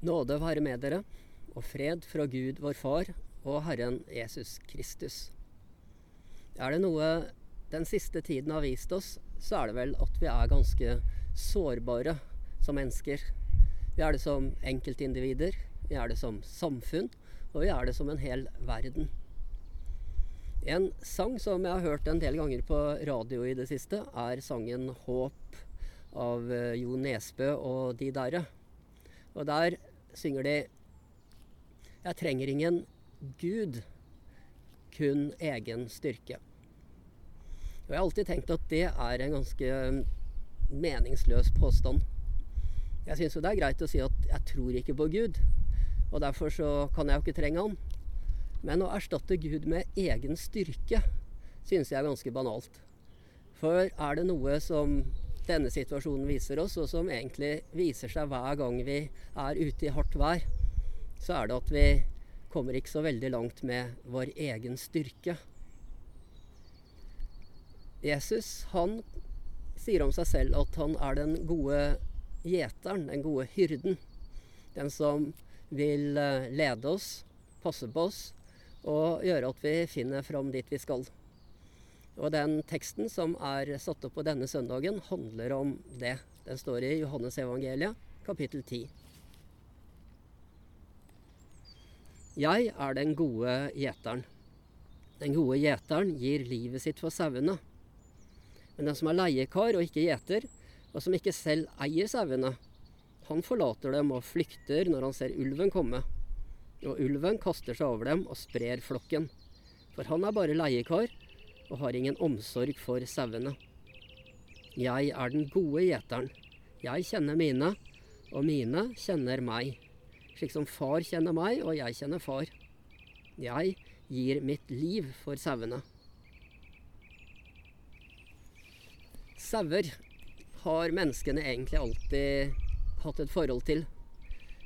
Nåde være med dere, og fred fra Gud vår Far og Herren Jesus Kristus. Er det noe den siste tiden har vist oss, så er det vel at vi er ganske sårbare som mennesker. Vi er det som enkeltindivider, vi er det som samfunn, og vi er det som en hel verden. En sang som jeg har hørt en del ganger på radio i det siste, er sangen 'Håp' av eh, Jo Nesbø og de derre. Og der synger de 'Jeg trenger ingen Gud, kun egen styrke'. Og jeg har alltid tenkt at det er en ganske meningsløs påstand. Jeg syns jo det er greit å si at jeg tror ikke på Gud, og derfor så kan jeg jo ikke trenge han. Men å erstatte Gud med egen styrke synes jeg er ganske banalt. For er det noe som denne situasjonen viser oss, og som egentlig viser seg hver gang vi er ute i hardt vær, så er det at vi kommer ikke så veldig langt med vår egen styrke. Jesus han sier om seg selv at han er den gode gjeteren, den gode hyrden. Den som vil eh, lede oss, passe på oss og gjøre at vi finner fram dit vi skal. Og den teksten som er satt opp på denne søndagen, handler om det. Den står i Johannes evangeliet, kapittel 10. Jeg er den gode gjeteren. Den gode gjeteren gir livet sitt for sauene. Men den som er leiekar og ikke gjeter, og som ikke selv eier sauene, han forlater dem og flykter når han ser ulven komme. Og ulven kaster seg over dem og sprer flokken. For han er bare leiekar og har ingen omsorg for sauene. Jeg er den gode gjeteren. Jeg kjenner mine, og mine kjenner meg. Slik som far kjenner meg, og jeg kjenner far. Jeg gir mitt liv for sauene. Sauer har menneskene egentlig alltid hatt et forhold til.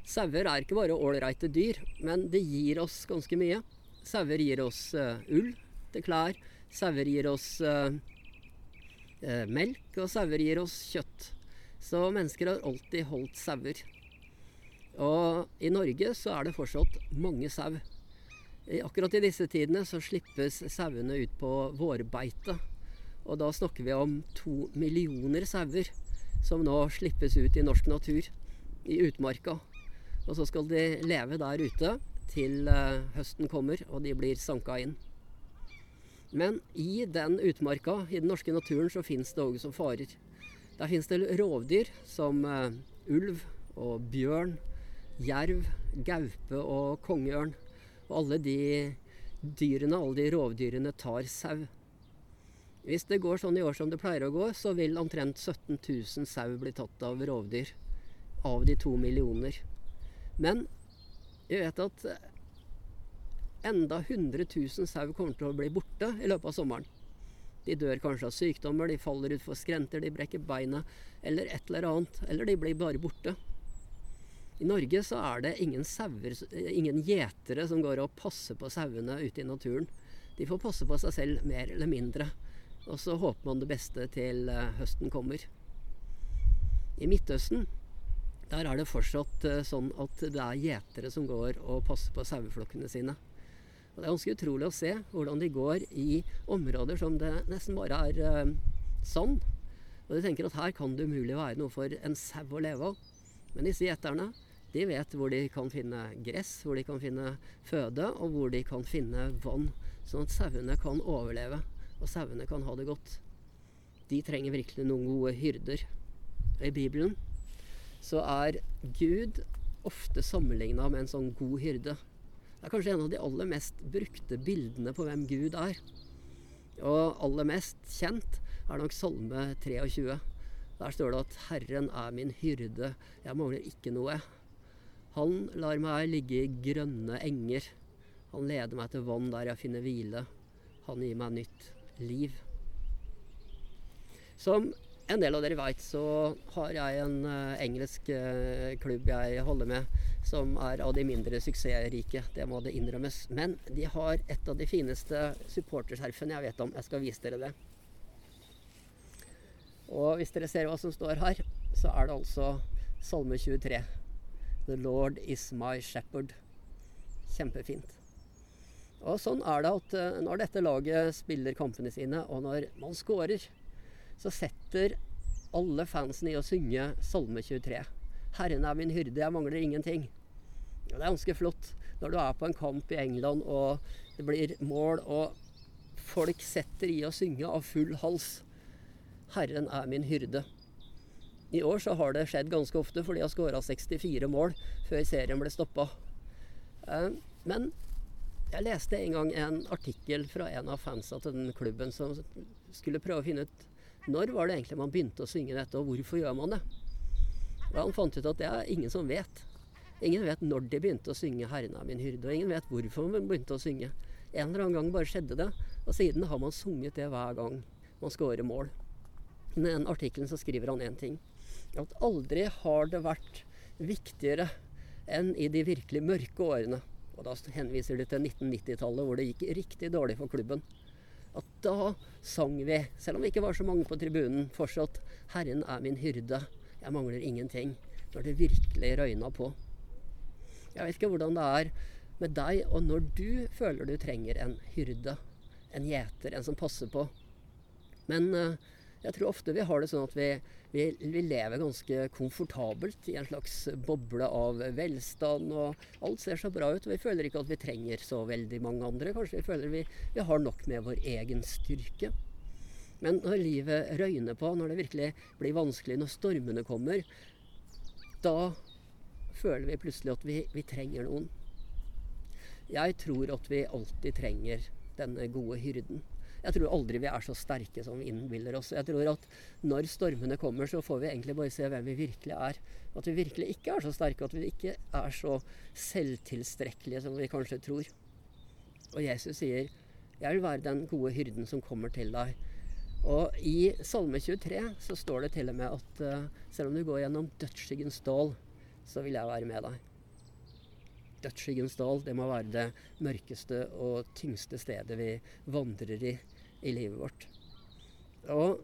Sauer er ikke bare ålreite dyr, men det gir oss ganske mye. Sauer gir oss uh, ull til klær. Sauer gir oss uh, uh, melk, og sauer gir oss kjøtt. Så mennesker har alltid holdt sauer. Og i Norge så er det fortsatt mange sau. Akkurat i disse tidene så slippes sauene ut på vårbeite. Og da snakker vi om to millioner sauer som nå slippes ut i norsk natur, i utmarka. Og så skal de leve der ute til uh, høsten kommer og de blir sanka inn. Men i den utmarka, i den norske naturen, så fins det òg som farer. Der fins det rovdyr som uh, ulv og bjørn, jerv, gaupe og kongeørn. Og alle de dyrene, alle de rovdyrene, tar sau. Hvis det går sånn i år som det pleier å gå, så vil omtrent 17 000 sau bli tatt av rovdyr. Av de to millioner. Men vi vet at enda 100 000 sau kommer til å bli borte i løpet av sommeren. De dør kanskje av sykdommer, de faller utfor skrenter, de brekker beina eller et eller annet. Eller de blir bare borte. I Norge så er det ingen sauer, ingen gjetere som går og passer på sauene ute i naturen. De får passe på seg selv mer eller mindre. Og så håper man det beste til eh, høsten kommer. I Midtøsten der er det fortsatt eh, sånn at det er gjetere som går og passer på saueflokkene sine. Og Det er ganske utrolig å se hvordan de går i områder som det nesten bare er eh, sand. Og de tenker at her kan det umulig være noe for en sau å leve av. Men disse gjeterne de vet hvor de kan finne gress, hvor de kan finne føde, og hvor de kan finne vann. Sånn at sauene kan overleve og sauene kan ha det godt. De trenger virkelig noen gode hyrder. I Bibelen så er Gud ofte sammenligna med en sånn god hyrde. Det er kanskje en av de aller mest brukte bildene på hvem Gud er. Og aller mest kjent er nok Salme 23. Der står det at 'Herren er min hyrde, jeg mangler ikke noe'. Han lar meg ligge i grønne enger. Han leder meg til vann der jeg finner hvile. Han gir meg nytt liv. Som en del av dere veit, så har jeg en uh, engelsk uh, klubb jeg holder med, som er av de mindre suksessrike. Det må det innrømmes. Men de har et av de fineste supporterskjerfene jeg vet om. Jeg skal vise dere det. Og hvis dere ser hva som står her, så er det altså Salme 23. The Lord is my shepherd. Kjempefint. Og sånn er det at eh, når dette laget spiller kampene sine, og når man scorer, så setter alle fansen i å synge Salme 23. Herren er min hyrde, jeg mangler ingenting. Og det er ganske flott når du er på en kamp i England og det blir mål, og folk setter i å synge av full hals. Herren er min hyrde. I år så har det skjedd ganske ofte, for de har skåra 64 mål før serien ble stoppa. Eh, men jeg leste en gang en artikkel fra en av fansa til den klubben som skulle prøve å finne ut når var det egentlig man begynte å synge dette, og hvorfor gjør man det? Og han fant ut at det er ingen som vet. Ingen vet når de begynte å synge 'Herren er min hyrde', og ingen vet hvorfor man begynte å synge. En eller annen gang bare skjedde det, og siden har man sunget det hver gang man scorer mål. I den artikkelen så skriver han én ting. At aldri har det vært viktigere enn i de virkelig mørke årene. Og da henviser de til 1990-tallet, hvor det gikk riktig dårlig for klubben. At da sang vi, selv om vi ikke var så mange på tribunen, fortsatt 'Herren er min hyrde, jeg mangler ingenting'. Når det virkelig røyna på. Jeg vet ikke hvordan det er med deg, og når du føler du trenger en hyrde, en gjeter, en som passer på. Men uh, jeg tror ofte vi har det sånn at vi, vi, vi, lever ganske komfortabelt i en slags boble av velstand, og alt ser så bra ut. og Vi føler ikke at vi trenger så veldig mange andre. Kanskje vi føler vi, vi har nok med vår egen styrke. Men når livet røyner på, når det virkelig blir vanskelig, når stormene kommer, da føler vi plutselig at vi, vi trenger noen. Jeg tror at vi alltid trenger denne gode hyrden. Jeg tror aldri vi er så sterke som vi innbiller oss. Jeg tror at når stormene kommer, så får vi egentlig bare se hvem vi virkelig er. At vi virkelig ikke er så sterke, at vi ikke er så selvtilstrekkelige som vi kanskje tror. Og Jesus sier, 'Jeg vil være den gode hyrden som kommer til deg'. Og i Salme 23 så står det til og med at uh, selv om du går gjennom dødsskyggens dal, så vil jeg være med deg. Dødsskyggens dal, det må være det mørkeste og tyngste stedet vi vandrer i i livet vårt. Og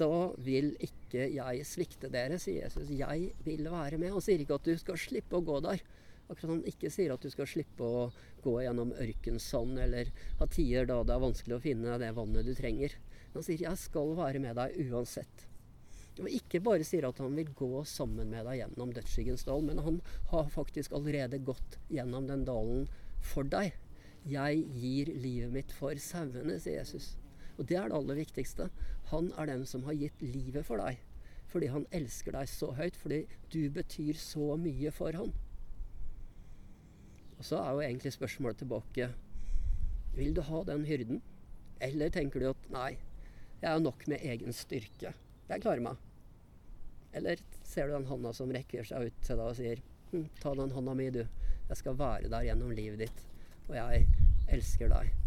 da vil ikke jeg svikte dere, sier Jesus. Jeg vil være med. Han sier ikke at du skal slippe å gå der. Akkurat han ikke sier at du skal slippe å gå gjennom ørkensand eller ha tider da det er vanskelig å finne det vannet du trenger. Han sier 'jeg skal være med deg uansett'. Og ikke bare sier at han vil gå sammen med deg gjennom dødsskyggens dal, men han har faktisk allerede gått gjennom den dalen for deg. 'Jeg gir livet mitt for sauene', sier Jesus. Og det er det aller viktigste. Han er den som har gitt livet for deg. Fordi han elsker deg så høyt. Fordi du betyr så mye for han. Og så er jo egentlig spørsmålet tilbake Vil du ha den hyrden? Eller tenker du at nei, jeg er nok med egen styrke. Jeg klarer meg. Eller ser du den hånda som rekker seg ut til deg og sier hm, ta den hånda mi, du. Jeg skal være der gjennom livet ditt og jeg elsker deg.